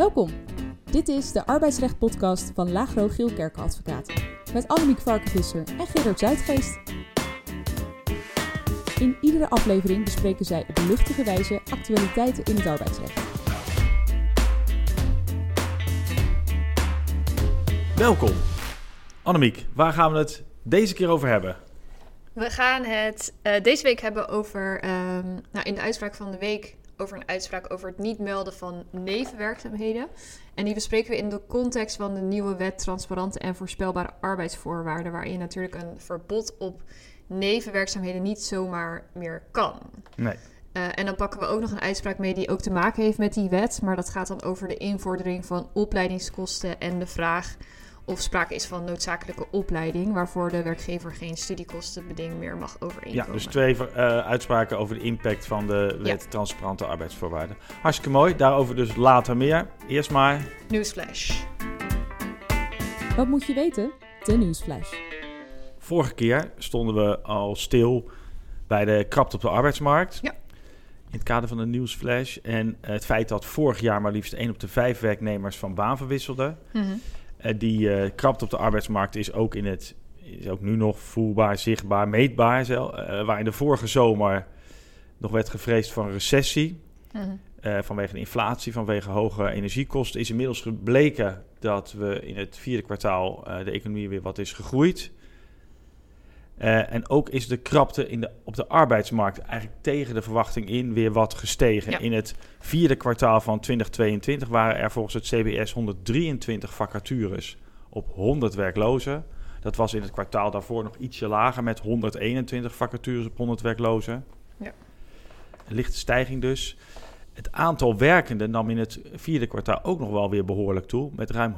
Welkom. Dit is de arbeidsrecht-podcast van Lagro Gielkerken Advocaten. Met Annemiek Varkenvisser en Gerard Zuidgeest. In iedere aflevering bespreken zij op luchtige wijze actualiteiten in het arbeidsrecht. Welkom. Annemiek, waar gaan we het deze keer over hebben? We gaan het uh, deze week hebben over, um, nou, in de uitspraak van de week, over een uitspraak over het niet melden van nevenwerkzaamheden. En die bespreken we in de context van de nieuwe wet Transparante en Voorspelbare Arbeidsvoorwaarden, waarin natuurlijk een verbod op nevenwerkzaamheden niet zomaar meer kan. Nee. Uh, en dan pakken we ook nog een uitspraak mee die ook te maken heeft met die wet. Maar dat gaat dan over de invordering van opleidingskosten en de vraag of sprake is van noodzakelijke opleiding, waarvoor de werkgever geen studiekostenbeding meer mag overeenkomen. Ja, dus twee uh, uitspraken over de impact van de wet ja. transparante arbeidsvoorwaarden. Hartstikke mooi, daarover dus later meer. Eerst maar... Newsflash. Wat moet je weten? De Newsflash. Vorige keer stonden we al stil bij de krapte op de arbeidsmarkt. Ja. In het kader van de Newsflash. En het feit dat vorig jaar maar liefst 1 op de 5 werknemers van baan verwisselden. Mm -hmm. Uh, die uh, krapte op de arbeidsmarkt is ook, in het, is ook nu nog voelbaar, zichtbaar, meetbaar. Uh, waar in de vorige zomer nog werd gevreesd van recessie. -hmm. vanwege de inflatie, vanwege hoge energiekosten. Is inmiddels gebleken dat we in het vierde kwartaal de economie weer wat is gegroeid. Uh, en ook is de krapte in de, op de arbeidsmarkt eigenlijk tegen de verwachting in weer wat gestegen. Ja. In het vierde kwartaal van 2022 waren er volgens het CBS 123 vacatures op 100 werklozen. Dat was in het kwartaal daarvoor nog ietsje lager met 121 vacatures op 100 werklozen. Ja. Een lichte stijging dus. Het aantal werkenden nam in het vierde kwartaal ook nog wel weer behoorlijk toe, met ruim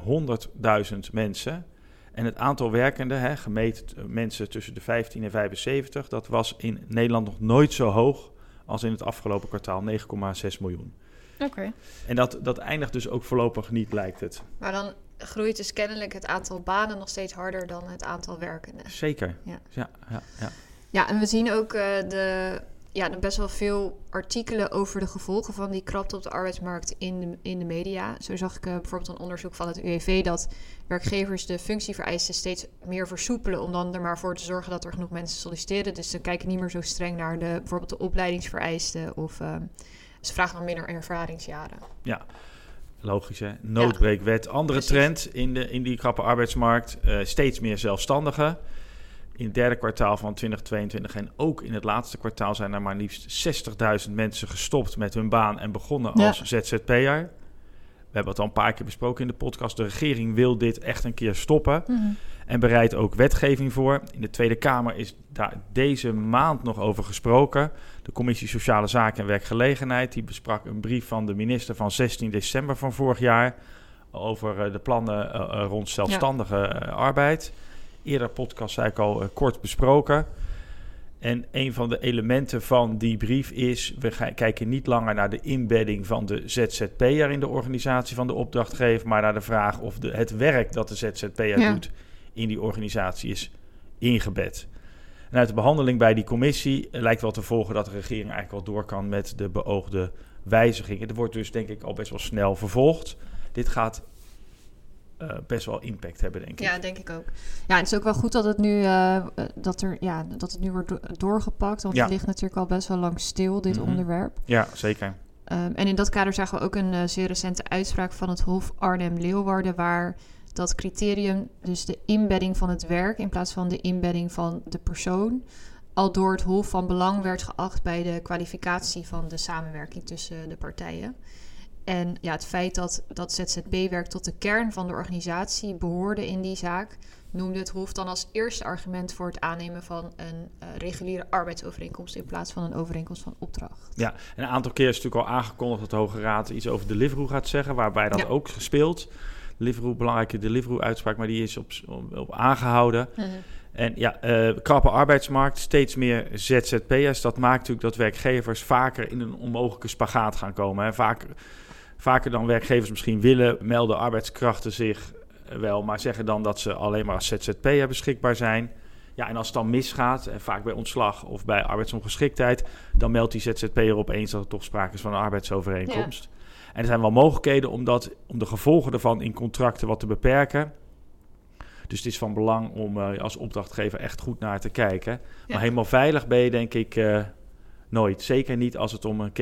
100.000 mensen. En het aantal werkenden, hè, gemeten mensen tussen de 15 en 75, dat was in Nederland nog nooit zo hoog als in het afgelopen kwartaal, 9,6 miljoen. Oké. Okay. En dat, dat eindigt dus ook voorlopig niet, lijkt het. Maar dan groeit dus kennelijk het aantal banen nog steeds harder dan het aantal werkenden. Zeker. Ja, ja, ja. ja. ja en we zien ook uh, de, ja, best wel veel artikelen over de gevolgen van die krapte op de arbeidsmarkt in de, in de media. Zo zag ik uh, bijvoorbeeld een onderzoek van het UWV dat werkgevers de functievereisten steeds meer versoepelen om dan er maar voor te zorgen dat er genoeg mensen solliciteren. Dus ze kijken niet meer zo streng naar de, bijvoorbeeld de opleidingsvereisten of uh, ze vragen dan minder ervaringsjaren. Ja. Logisch, hè? Noodbreekwet. Andere Precies. trend in, de, in die krappe arbeidsmarkt. Uh, steeds meer zelfstandigen. In het derde kwartaal van 2022 en ook in het laatste kwartaal zijn er maar liefst 60.000 mensen gestopt met hun baan en begonnen Ja. als ZZP'er. We hebben het al een paar keer besproken in de podcast. De regering wil dit echt een keer stoppen Mhm. en bereidt ook wetgeving voor. In de Tweede Kamer is daar deze maand nog over gesproken. De Commissie Sociale Zaken en Werkgelegenheid die besprak een brief van de minister van 16 december van vorig jaar over uh, de plannen uh, rond zelfstandige arbeid. Eerder podcast zei ik al kort besproken. En een van de elementen van die brief is: we gaan, kijken niet langer naar de inbedding van de ZZP'er in de organisatie van de opdrachtgever, maar naar de vraag of de, het werk dat de ZZP'er Ja. doet in die organisatie is ingebed. En uit de behandeling bij die commissie lijkt wel te volgen dat de regering eigenlijk wel door kan met de beoogde wijzigingen. Er wordt dus denk ik al best wel snel vervolgd. Dit gaat uh, best wel impact hebben, denk ik. Ja, denk ik ook. Ja, het is ook wel goed dat het nu, uh, dat er, ja, dat het nu wordt do doorgepakt. Want Ja. het ligt natuurlijk al best wel lang stil, dit Mhm. onderwerp. Ja, zeker. Um, en in dat kader zagen we ook een uh, zeer recente uitspraak van het Hof Arnhem-Leeuwarden, waar dat criterium, dus de inbedding van het werk in plaats van de inbedding van de persoon, al door het Hof van belang werd geacht bij de kwalificatie van de samenwerking tussen de partijen. En ja, het feit dat, dat ZZP-werk tot de kern van de organisatie behoorde in die zaak, noemde het Hof dan als eerste argument voor het aannemen van een uh, reguliere arbeidsovereenkomst in plaats van een overeenkomst van opdracht. Ja, en een aantal keer is natuurlijk al aangekondigd dat de Hoge Raad iets over de Deliveroo gaat zeggen, waarbij dat Ja. ook gespeeld. Deliveroo, belangrijke Deliveroo-uitspraak, maar die is op, op, op aangehouden. Mhm. En ja, uh, krappe arbeidsmarkt, steeds meer ZZP'ers. Dat maakt natuurlijk dat werkgevers vaker in een onmogelijke spagaat gaan komen. Hè. Vaker, vaker dan werkgevers misschien willen, melden arbeidskrachten zich uh, wel, maar zeggen dan dat ze alleen maar als ZZP'er beschikbaar zijn. Ja, en als het dan misgaat, en vaak bij ontslag of bij arbeidsongeschiktheid, dan meldt die ZZP'er opeens dat er toch sprake is van een arbeidsovereenkomst. En er zijn wel mogelijkheden om, dat, om de gevolgen ervan in contracten wat te beperken. Dus het is van belang om uh, als opdrachtgever echt goed naar te kijken. Maar helemaal veilig ben je denk ik uh, nooit. Zeker niet als het om een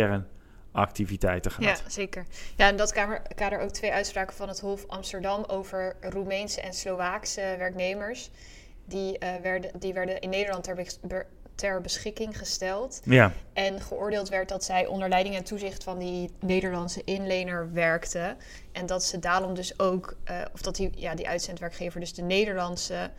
kernactiviteiten gaat. Ja, zeker. Ja, en dat kamer, kader ook twee uitspraken van het Hof Amsterdam over Roemeense en Slovaakse werknemers. Die, uh, werden, die werden in Nederland ter, ter beschikking gesteld. Ja. En geoordeeld werd dat zij onder leiding en toezicht van die Nederlandse inlener werkten. En dat ze daarom dus ook, uh, of dat die, ja, die uitzendwerkgever dus de Nederlandse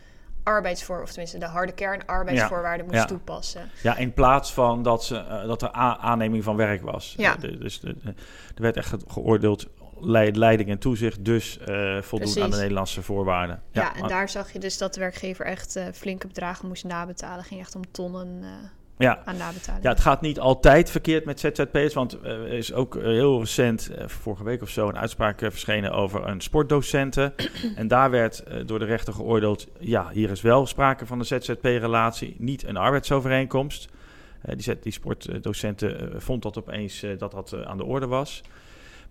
arbeidsvoor, of tenminste de harde kern arbeidsvoorwaarden moest toepassen. Ja, in plaats van dat, ze, uh, dat er aanneming van werk was. Ja. De, dus de, de, er werd echt geoordeeld leiding en toezicht dus uh, voldoen aan de Nederlandse voorwaarden. Ja, ja en daar zag je dus dat de werkgever echt uh, flinke bedragen moest nabetalen. ging echt om tonnen ja. aan nabetaling. Ja, het gaat niet altijd verkeerd met ZZP'ers, want er is ook heel recent, vorige week of zo, een uitspraak verschenen over een sportdocenten. en daar werd door de rechter geoordeeld, ja, hier is wel sprake van een ZZP-relatie, niet een arbeidsovereenkomst. die, die sportdocenten vond dat opeens dat dat aan de orde was.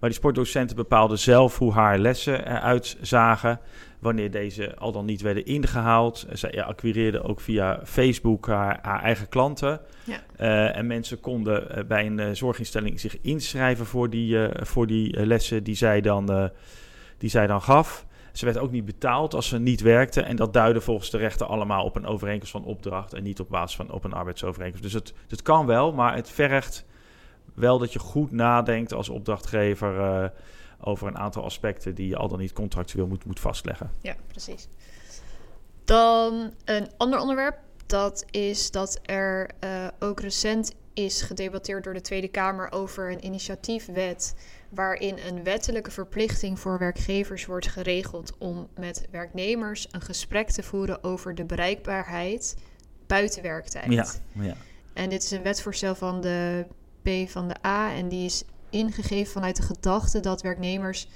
Maar die sportdocenten bepaalden zelf hoe haar lessen eruit zagen. Wanneer deze al dan niet werden ingehaald. Zij acquireerde ook via Facebook haar, haar eigen klanten. Ja. Uh, en mensen konden uh, bij een uh, zorginstelling zich inschrijven voor die, voor die lessen die zij, dan, die zij dan gaf. Ze werd ook niet betaald als ze niet werkte. En dat duidde volgens de rechter allemaal op een overeenkomst van opdracht. En niet op basis van op een arbeidsovereenkomst. Dus het, het kan wel, maar het vergt wel dat je goed nadenkt als opdrachtgever uh, over een aantal aspecten die je al dan niet contractueel moet, moet vastleggen. Ja, precies. Dan een ander onderwerp. Dat is dat er uh, ook recent is gedebatteerd door de Tweede Kamer over een initiatiefwet. waarin een wettelijke verplichting voor werkgevers wordt geregeld om met werknemers een gesprek te voeren over de bereikbaarheid buiten werktijd. Ja, ja. En dit is een wetsvoorstel van de P van de A. En die is ingegeven vanuit de gedachte dat werknemers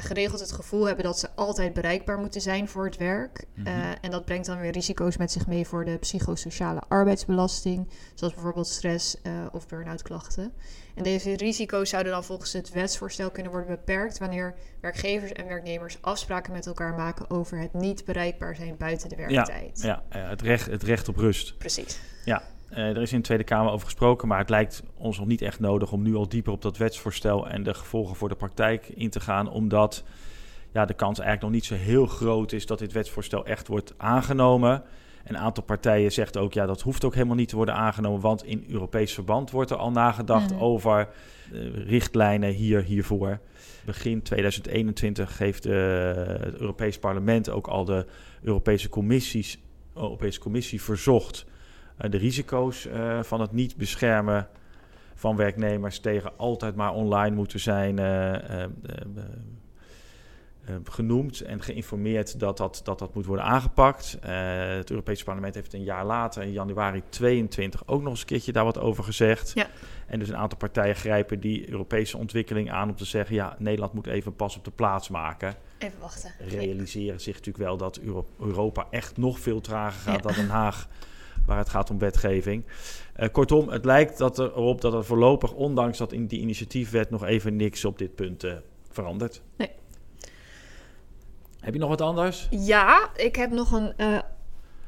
geregeld het gevoel hebben dat ze altijd bereikbaar moeten zijn voor het werk. Mm -hmm. uh, en dat brengt dan weer risico's met zich mee voor de psychosociale arbeidsbelasting, zoals bijvoorbeeld stress uh, of burn-out klachten. En deze risico's zouden dan volgens het wetsvoorstel kunnen worden beperkt wanneer werkgevers en werknemers afspraken met elkaar maken over het niet bereikbaar zijn buiten de werktijd. Ja, ja, het, recht, het recht op rust. Precies. Ja, er is in de Tweede Kamer over gesproken, maar het lijkt ons nog niet echt nodig om nu al dieper op dat wetsvoorstel en de gevolgen voor de praktijk in te gaan, omdat ja, de kans eigenlijk nog niet zo heel groot is dat dit wetsvoorstel echt wordt aangenomen. Een aantal partijen zegt ook, ja, dat hoeft ook helemaal niet te worden aangenomen, want in Europees verband wordt er al nagedacht mm. over uh, richtlijnen hier, hiervoor. Begin 2021 heeft uh, het Europees Parlement ook al de Europese, commissies, Europese Commissie verzocht de risico's uh, van het niet beschermen van werknemers tegen altijd maar online moeten zijn uh, genoemd en geïnformeerd dat dat, dat, dat moet worden aangepakt. het Europese parlement heeft een jaar later, in januari 22, ook nog eens een keertje daar wat over gezegd. Ja. En dus een aantal partijen grijpen die Europese ontwikkeling aan om te zeggen: ja, Nederland moet even pas op de plaats maken. Even wachten. Realiseren zich natuurlijk wel dat Euro Europa echt nog veel trager gaat ja. dan Den Haag waar het gaat om wetgeving. Uh, kortom, het lijkt dat erop dat er voorlopig, ondanks dat in die initiatiefwet, nog even niks op dit punt uh, verandert. Nee. Heb je nog wat anders? Ja, ik heb nog een, uh,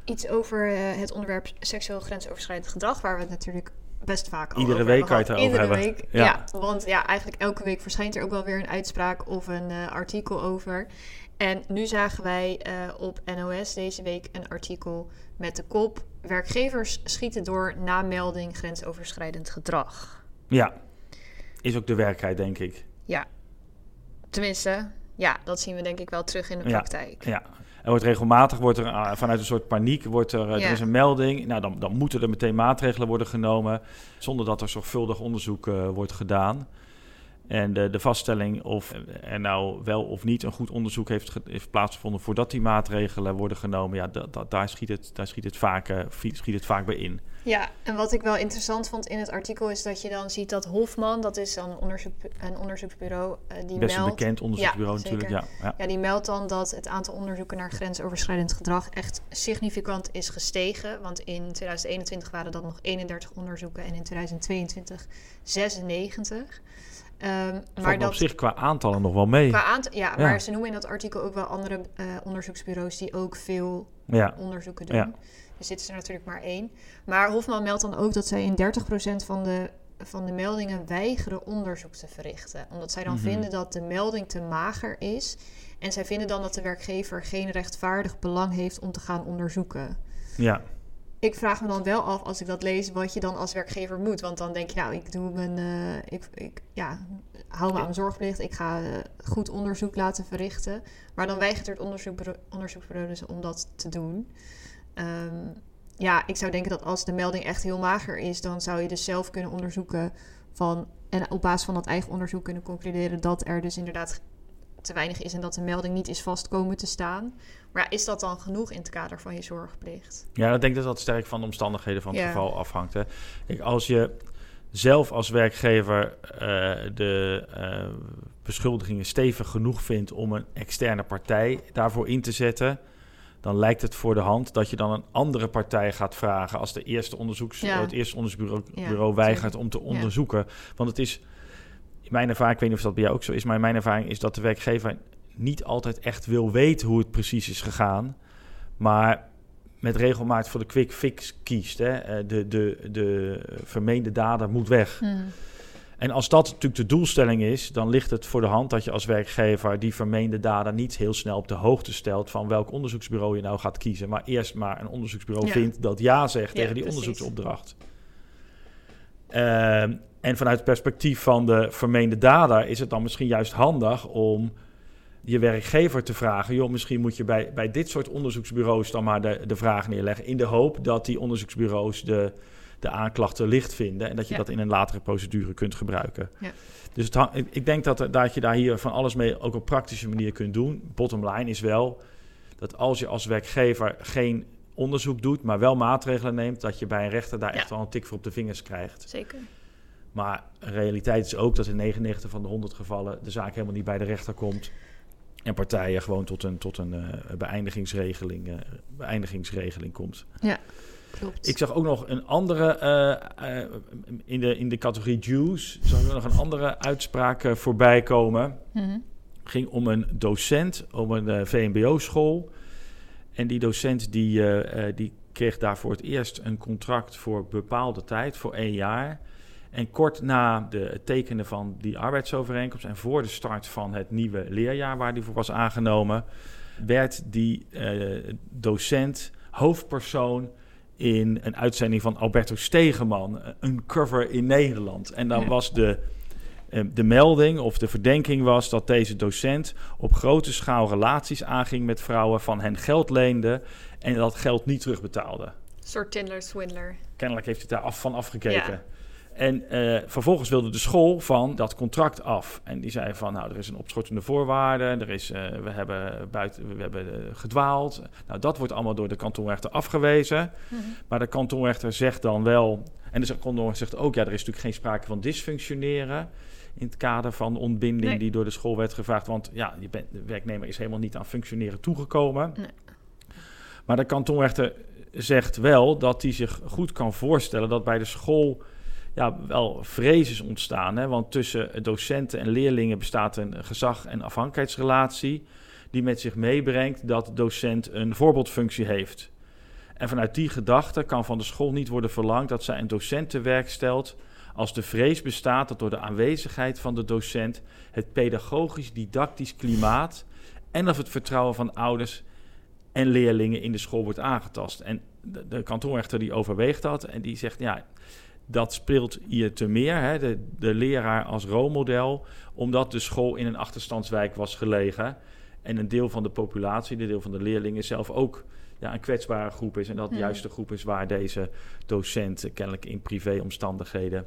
iets over het onderwerp seksueel grensoverschrijdend gedrag, waar we het natuurlijk best vaak Iedere over week kan je het Iedere over week, hebben. Ja. ja. want ja, eigenlijk elke week verschijnt er ook wel weer een uitspraak of een artikel over. En nu zagen wij op NOS deze week een artikel met de kop werkgevers schieten door na melding grensoverschrijdend gedrag. Ja, is ook de werkelijkheid, denk ik. Ja, tenminste, ja, dat zien we denk ik wel terug in de praktijk. Ja, er wordt regelmatig, wordt er uh, vanuit een soort paniek, wordt er, uh, ja. er is een melding. Nou, dan, dan moeten er meteen maatregelen worden genomen, zonder dat er zorgvuldig onderzoek uh, wordt gedaan. En de, de, vaststelling of er nou wel of niet een goed onderzoek heeft, heeft plaatsgevonden voordat die maatregelen worden genomen, ja, da, da, daar, schiet het, daar schiet, het vaak, uh, schiet het vaak bij in. Ja, en wat ik wel interessant vond in het artikel is dat je dan ziet dat Hofman, dat is dan een, onderzoek, een onderzoeksbureau, uh, die Best meldt... een bekend onderzoeksbureau ja, natuurlijk, ja, ja. Ja, die meldt dan dat het aantal onderzoeken naar grensoverschrijdend gedrag echt significant is gestegen. Want in 2021 waren dat nog 31 onderzoeken en in 2022 96. Ehm, maar dat op zich qua aantallen nog wel mee. qua aantal, ja, Ja. maar ze noemen in dat artikel ook wel andere eh, onderzoeksbureaus die ook veel Ja, onderzoeken doen. Ja. Dus dit is er natuurlijk maar één. Maar Hofman meldt dan ook dat zij in 30% van de, van de meldingen weigeren onderzoek te verrichten. Omdat zij dan Mhm. vinden dat de melding te mager is. En zij vinden dan dat de werkgever geen rechtvaardig belang heeft om te gaan onderzoeken. ja. Ik vraag me dan wel af als ik dat lees, wat je dan als werkgever moet. Want dan denk je, nou, ik doe mijn. eh, ik, ik ja, hou me aan mijn zorgplicht. Ik ga eh, goed onderzoek laten verrichten. Maar dan weigert het onderzoekbureau, onderzoeksbureau dus om dat te doen. Ehm, ja, ik zou denken dat als de melding echt heel mager is, dan zou je dus zelf kunnen onderzoeken van. En op basis van dat eigen onderzoek kunnen concluderen dat er dus inderdaad te weinig is en dat de melding niet is vast komen te staan. Maar ja, is dat dan genoeg in het kader van je zorgplicht? Ja, ik denk dat dat sterk van de omstandigheden van het Ja. geval afhangt. Hè. Kijk, als je zelf als werkgever eh, de eh, beschuldigingen stevig genoeg vindt om een externe partij daarvoor in te zetten, dan lijkt het voor de hand dat je dan een andere partij gaat vragen als de eerste onderzoeks, Ja. het eerste onderzoeksbureau Ja, bureau weigert om te onderzoeken. Want het is, mijn ervaring, ik weet niet of dat bij jou ook zo is, maar mijn ervaring is dat de werkgever niet altijd echt wil weten hoe het precies is gegaan, maar met regelmaat voor de quick fix kiest. Hè. Eh, De, de, de vermeende dader moet weg. En als dat natuurlijk de doelstelling is, dan ligt het voor de hand dat je als werkgever die vermeende dader niet heel snel op de hoogte stelt van welk onderzoeksbureau je nou gaat kiezen. Maar eerst maar een onderzoeksbureau Ja. vindt dat ja zegt Ja, tegen die precies. onderzoeksopdracht. Ehm, en vanuit het perspectief van de vermeende dader is het dan misschien juist handig om je werkgever te vragen: joh, misschien moet je bij, bij dit soort onderzoeksbureaus dan maar de, de vraag neerleggen. In de hoop dat die onderzoeksbureaus de, de aanklachten licht vinden en dat je Ja. dat in een latere procedure kunt gebruiken. Ja. Dus het hang- ik, denk dat, dat je daar hier van alles mee ook op praktische manier kunt doen. Bottom line is wel dat als je als werkgever geen onderzoek doet, maar wel maatregelen neemt, dat je bij een rechter daar Ja. echt wel een tik voor op de vingers krijgt. Zeker. Maar de realiteit is ook dat in 99 van de 100 gevallen de zaak helemaal niet bij de rechter komt. En partijen gewoon tot een, tot een eh, beëindigingsregeling, eh, beëindigingsregeling komt. Klopt. Ik zag ook nog een andere, eh, eh, in, de, in de categorie Jews, zag ik nog een andere uitspraak eh, voorbij komen. Mhm. ging om een docent, om een VMBO-school. En die docent die, eh, eh, die kreeg daar voor het eerst een contract voor bepaalde tijd, voor één jaar. En kort na de, het tekenen van die arbeidsovereenkomst en voor de start van het nieuwe leerjaar waar die voor was aangenomen, werd die eh, docent hoofdpersoon in een uitzending van Alberto Stegeman, een cover in Nederland. En dan was de, de melding of de verdenking was dat deze docent op grote schaal relaties aanging met vrouwen, van hen geld leende en dat geld niet terugbetaalde. Een soort Tinder swindler. Kennelijk heeft hij daar af van afgekeken. Ja. En eh, vervolgens wilde de school van dat contract af. En die zei van, nou, er is een opschortende voorwaarde. Er is, eh, we hebben, buiten, we hebben eh, gedwaald. Nou, dat wordt allemaal door de kantonrechter afgewezen. Mhm. Maar de kantonrechter zegt dan wel... En de kantonrechter zegt ook, ja, er is natuurlijk geen sprake van dysfunctioneren... in het kader van de ontbinding Nee. die door de school werd gevraagd. Want ja, je bent, de werknemer is helemaal niet aan functioneren toegekomen. Nee. Maar de kantonrechter zegt wel dat hij zich goed kan voorstellen... dat bij de school ja, wel vrees is ontstaan. Hè? Want tussen docenten en leerlingen bestaat een gezag- en afhankelijkheidsrelatie... die met zich meebrengt dat de docent een voorbeeldfunctie heeft... En vanuit die gedachte kan van de school niet worden verlangd dat zij een docent te werk stelt als de vrees bestaat dat door de aanwezigheid van de docent het pedagogisch-didactisch klimaat en of het vertrouwen van ouders en leerlingen in de school wordt aangetast. En de, de kantonrechter die overweegt dat en die zegt ja, dat speelt hier te meer, hè, de, de leraar als rolmodel, omdat de school in een achterstandswijk was gelegen en een deel van de populatie, de deel van de leerlingen zelf ook ja, een kwetsbare groep is. En dat juist de groep is waar deze docent kennelijk in privéomstandigheden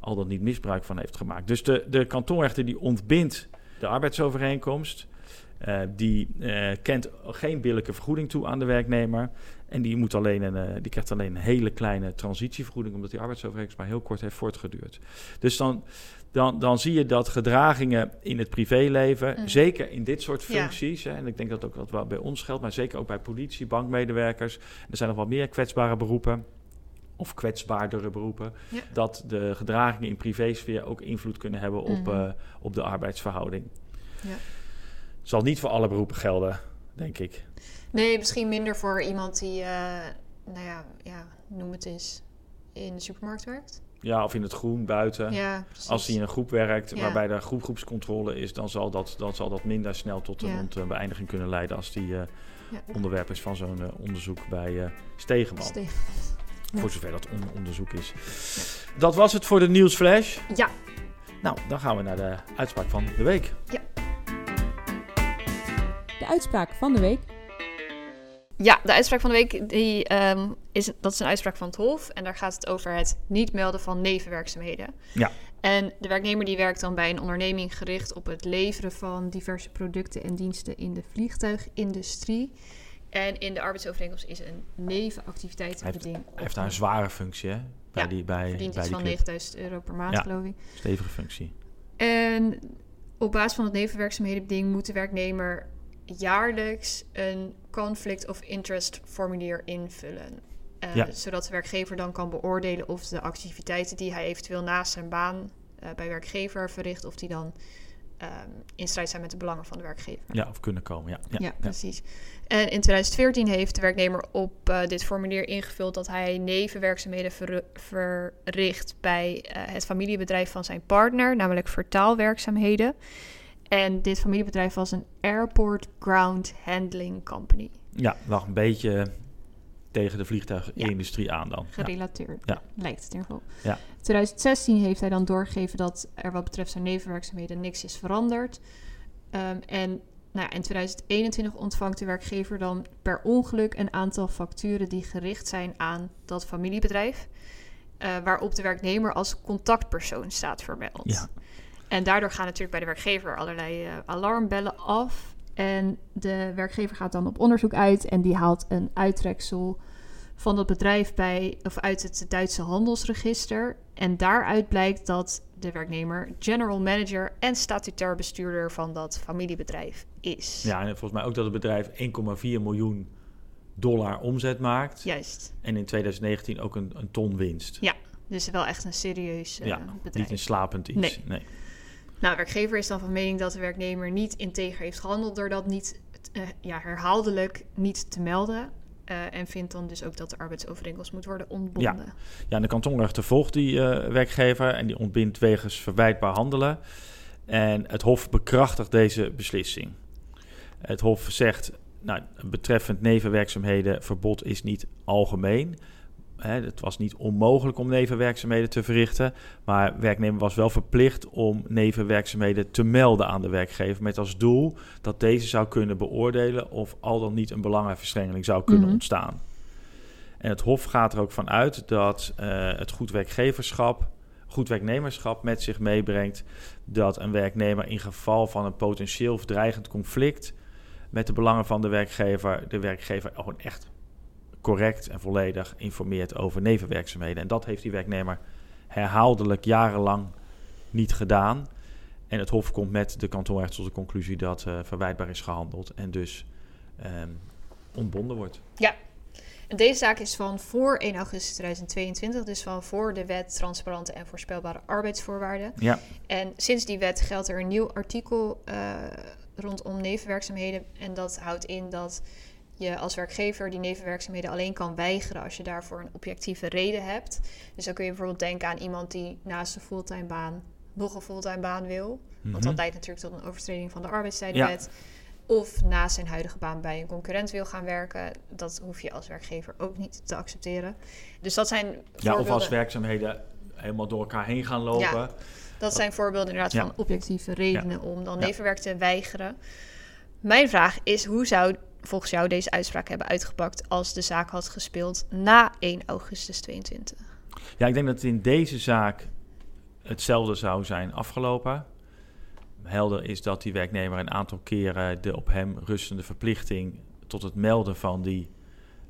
al dat niet misbruik van heeft gemaakt. Dus de, de kantonrechter die ontbindt de arbeidsovereenkomst. eh, die eh, kent geen billijke vergoeding toe aan de werknemer. En die, moet alleen een, eh, die krijgt alleen een hele kleine transitievergoeding, omdat die arbeidsovereenkomst maar heel kort heeft voortgeduurd. Dus dan, dan, dan zie je dat gedragingen in het privéleven, Mhm. zeker in dit soort Ja. functies, hè, en ik denk dat ook dat wel bij ons geldt, maar zeker ook bij politie, bankmedewerkers, er zijn nog wat meer kwetsbare beroepen, of kwetsbaardere beroepen, Ja. dat de gedragingen in privésfeer ook invloed kunnen hebben op, Mhm. eh, op de arbeidsverhouding. Ja. Zal niet voor alle beroepen gelden, denk ik. Nee, misschien minder voor iemand die, eh, nou ja, ja, noem het eens, in de supermarkt werkt. Ja, of in het groen buiten. Ja. Als hij in een groep werkt Ja. waarbij er groep, groepscontrole is, dan zal dat, dan zal dat minder snel tot een Ja. ontbeëindiging kunnen leiden als die eh, onderwerp is van zo'n eh, onderzoek bij eh Stegeman. Ste- Ja. Voor zover dat on- onderzoek is. Dat was het voor de nieuwsflash. Ja, Nou, dan gaan we naar de uitspraak van de week. De uitspraak van de week. Ja, de uitspraak van de week die, ehm, is, dat is een uitspraak van het Hof. En daar gaat het over het niet melden van nevenwerkzaamheden. Ja. En de werknemer die werkt dan bij een onderneming gericht op het leveren van diverse producten en diensten in de vliegtuigindustrie. En in de arbeidsovereenkomst is een nevenactiviteitenbeding. Hij heeft daar een zware functie, hè? Bij Ja, die, bij, verdient bij iets van club. 9000 euro per maand, Ja. geloof ik. Stevige functie. En op basis van het nevenwerkzaamhedenbeding moet de werknemer jaarlijks een conflict of interest formulier invullen. Eh, Ja. Zodat de werkgever dan kan beoordelen of de activiteiten die hij eventueel naast zijn baan eh, bij werkgever verricht, of die dan ehm, in strijd zijn met de belangen van de werkgever. Ja, of kunnen komen, ja. Ja, ja, precies. En in 2014 heeft de werknemer op eh, dit formulier ingevuld dat hij nevenwerkzaamheden ver- verricht bij eh, het familiebedrijf van zijn partner, namelijk vertaalwerkzaamheden. En dit familiebedrijf was een Airport Ground Handling Company, Ja, lag een beetje tegen de vliegtuigindustrie aan dan. Gerelateerd. Ja. Lijkt het in ieder geval. Ja. 2016 heeft hij dan doorgegeven dat er wat betreft zijn nevenwerkzaamheden niks is veranderd. Ehm, en nou in 2021 ontvangt de werkgever dan per ongeluk een aantal facturen die gericht zijn aan dat familiebedrijf. eh, waarop de werknemer als contactpersoon staat vermeld. Ja. En daardoor gaan natuurlijk bij de werkgever allerlei eh, alarmbellen af. En de werkgever gaat dan op onderzoek uit en die haalt een uittreksel van dat bedrijf bij, of uit het Duitse handelsregister. En daaruit blijkt dat de werknemer general manager en statutair bestuurder van dat familiebedrijf is. Ja, en volgens mij ook dat het bedrijf 1,4 miljoen dollar omzet maakt. Juist. En in 2019 ook een, een ton winst. Dus wel echt een serieus eh, ja, bedrijf. niet een slapend iets. Nee. nee. Nou, de werkgever is dan van mening dat de werknemer niet integer heeft gehandeld door dat niet eh, ja, herhaaldelijk niet te melden. Eh, en vindt dan dus ook dat de arbeidsovereenkomst moet worden ontbonden. Ja, en de kantonrechter volgt die eh, werkgever en die ontbindt wegens verwijtbaar handelen. En het Hof bekrachtigt deze beslissing. Het Hof zegt, nou, betreffend nevenwerkzaamheden, verbod is niet algemeen. Hè, het was niet onmogelijk om nevenwerkzaamheden te verrichten, maar werknemer was wel verplicht om nevenwerkzaamheden te melden aan de werkgever, met als doel dat deze zou kunnen beoordelen of al dan niet een belangenverstrengeling zou kunnen Mhm. ontstaan. En het Hof gaat er ook van uit dat eh, het goed werkgeverschap, goed werknemerschap met zich meebrengt dat een werknemer in geval van een potentieel of dreigend conflict met de belangen van de werkgever, de werkgever gewoon echt correct en volledig informeert over nevenwerkzaamheden. En dat heeft die werknemer herhaaldelijk jarenlang niet gedaan. En het Hof komt met de kantonrechter tot de conclusie dat eh, verwijtbaar is gehandeld en dus ehm, ontbonden wordt. En deze zaak is van voor 1 augustus 2022, dus van voor de wet transparante en voorspelbare arbeidsvoorwaarden. Ja, En sinds die wet geldt er een nieuw artikel eh, rondom nevenwerkzaamheden. En dat houdt in dat je als werkgever die nevenwerkzaamheden alleen kan weigeren als je daarvoor een objectieve reden hebt. Dus dan kun je bijvoorbeeld denken aan iemand die naast een fulltime baan nog een fulltime baan wil. Want Mhm. dat leidt natuurlijk tot een overtreding van de arbeidstijdenwet. Of naast zijn huidige baan bij een concurrent wil gaan werken. Dat hoef je als werkgever ook niet te accepteren. Dus dat zijn ja of als werkzaamheden helemaal door elkaar heen gaan lopen. Dat zijn voorbeelden inderdaad Ja. van objectieve redenen om dan nevenwerk te weigeren. Mijn vraag is, hoe zou volgens jou deze uitspraak hebben uitgepakt als de zaak had gespeeld na 1 augustus 22? Ja, ik denk dat in deze zaak hetzelfde zou zijn afgelopen. Helder is dat die werknemer een aantal keren de op hem rustende verplichting tot het melden van die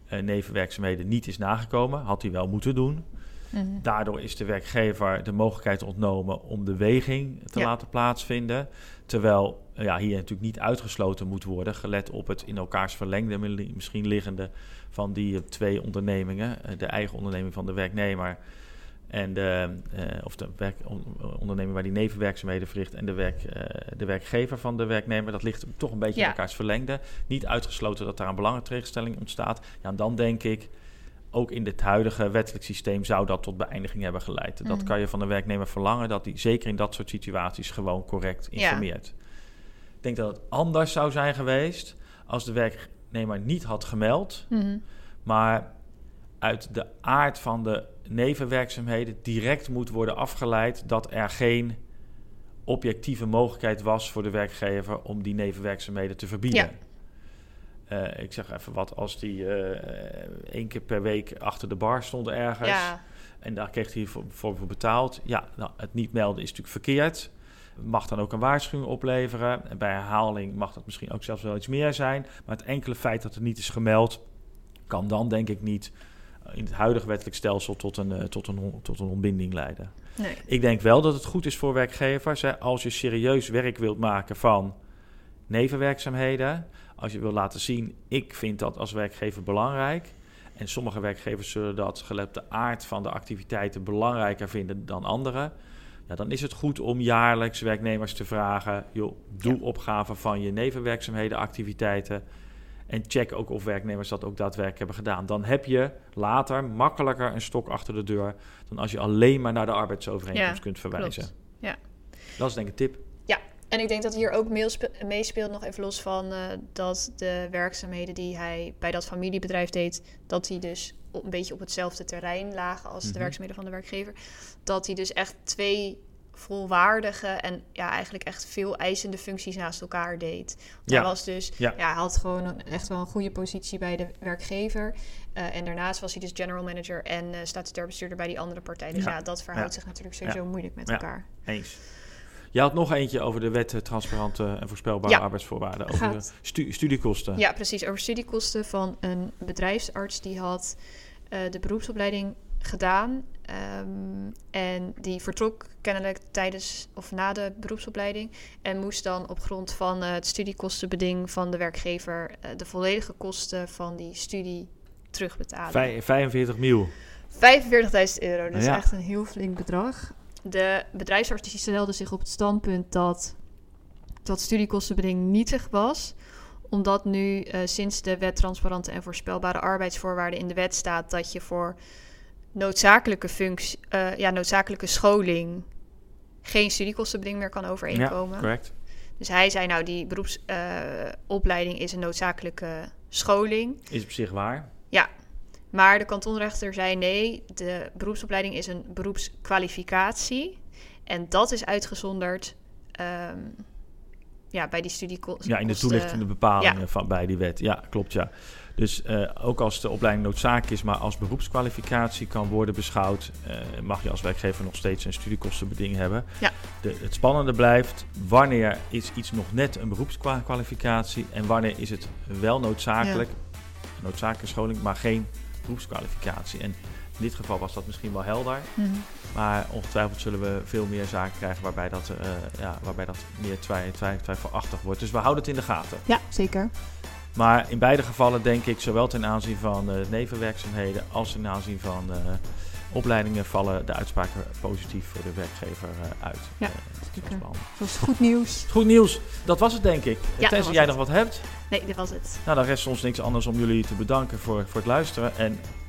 eh, nevenwerkzaamheden niet is nagekomen. Had hij wel moeten doen. Mhm. Daardoor is de werkgever de mogelijkheid ontnomen om de weging te Ja. laten plaatsvinden. Terwijl ja, hier natuurlijk niet uitgesloten moet worden, gelet op het in elkaars verlengde mi- misschien liggende van die eh, twee ondernemingen. Eh, de eigen onderneming van de werknemer en de, eh, of de werk, on- onderneming waar die nevenwerkzaamheden verricht en de, werk, de werkgever van de werknemer. Dat ligt toch een beetje in elkaars verlengde. Niet uitgesloten dat daar een belangentegenstelling ontstaat. Ja, en dan denk ik, ook in dit huidige wettelijk systeem zou dat tot beëindiging hebben geleid. Dat Mhm. kan je van de werknemer verlangen, dat hij zeker in dat soort situaties gewoon correct Ja. Ik denk dat het anders zou zijn geweest als de werknemer niet had gemeld, Mhm. maar uit de aard van de nevenwerkzaamheden direct moet worden afgeleid dat er geen objectieve mogelijkheid was voor de werkgever om die nevenwerkzaamheden te verbieden. Ja. Eh, ik zeg even wat, als die eh, één keer per week achter de bar stond ergens Ja, en daar kreeg hij voor betaald. Ja, nou, het niet melden is natuurlijk verkeerd. Mag dan ook een waarschuwing opleveren. En bij herhaling mag dat misschien ook zelfs wel iets meer zijn. Maar het enkele feit dat het niet is gemeld, kan dan denk ik niet eh, in het huidige wettelijk stelsel tot een, eh, tot een, tot een ontbinding leiden. nee. Ik denk wel dat het goed is voor werkgevers. Hè, als je serieus werk wilt maken van nevenwerkzaamheden. Als je wil laten zien, ik vind dat als werkgever belangrijk. En sommige werkgevers zullen dat gelet de aard van de activiteiten belangrijker vinden dan anderen. Ja, dan is het goed om jaarlijks werknemers te vragen: joh, doe Ja. opgave van je nevenwerkzaamheden, activiteiten. En check ook of werknemers dat ook daadwerkelijk hebben gedaan. Dan heb je later makkelijker een stok achter de deur dan als je alleen maar naar de arbeidsovereenkomst Ja, kunt verwijzen. klopt. Ja. Dat is denk ik een tip. En ik denk dat hier ook meespeelt, nog even los van eh, dat de werkzaamheden die hij bij dat familiebedrijf deed, dat die dus een beetje op hetzelfde terrein lagen als Mhm. de werkzaamheden van de werkgever. Dat hij dus echt twee volwaardige en ja, eigenlijk echt veel eisende functies naast elkaar deed. Ja. Hij was dus, Ja. ja. hij had gewoon een, echt wel een goede positie bij de werkgever. Eh, en daarnaast was hij dus general manager en eh statutair bestuurder bij die andere partij. Dus Ja. ja, dat verhoudt zich natuurlijk sowieso moeilijk met Ja. elkaar. Eens. Je had nog eentje over de wet transparante en voorspelbare Ja. arbeidsvoorwaarden. Over Gaat- de stu- studiekosten. Ja, precies. Over studiekosten van een bedrijfsarts die had eh, de beroepsopleiding gedaan. ehm, en die vertrok kennelijk tijdens of na de beroepsopleiding. En moest dan op grond van eh, het studiekostenbeding van de werkgever eh, de volledige kosten van die studie terugbetalen. Vij- 45 mil. 45.000 euro, dat is Ja. echt een heel flink bedrag. De bedrijfsarts stelde zich op het standpunt dat dat studiekostenbeding nietig was omdat nu eh, sinds de wet transparante en voorspelbare arbeidsvoorwaarden in de wet staat dat je voor noodzakelijke functie, eh, ja, noodzakelijke scholing geen studiekostenbeding meer kan overeenkomen. Ja, correct. dus hij zei nou die beroepsopleiding is een noodzakelijke scholing. Is op zich waar. Maar de kantonrechter zei nee, de beroepsopleiding is een beroepskwalificatie. En dat is uitgezonderd ehm, ja, bij die studiekosten. Ja, in de toelichtende bepalingen van, bij die wet. Ja, klopt ja. Dus eh, ook als de opleiding noodzakelijk is, maar als beroepskwalificatie kan worden beschouwd, eh, mag je als werkgever nog steeds een studiekostenbeding hebben. Ja. De, het spannende blijft, wanneer is iets nog net een beroepskwalificatie en wanneer is het wel noodzakelijk, noodzakelijke scholing, maar geen beroepskwalificatie. En in dit geval was dat misschien wel helder, Mhm. maar ongetwijfeld zullen we veel meer zaken krijgen waarbij dat, eh, ja, waarbij dat meer twi twijfelachtig wordt. Dus we houden het in de gaten. Ja, zeker. Maar in beide gevallen denk ik, zowel ten aanzien van eh, nevenwerkzaamheden als ten aanzien van eh, opleidingen, vallen de uitspraken positief voor de werkgever uit. Ja, zeker. Dat is goed nieuws. Goed nieuws, dat was het denk ik. dat Tenzij was jij het. nog wat hebt, Nee, dit was het. nou dan rest ons niks anders om jullie te bedanken voor, voor het luisteren en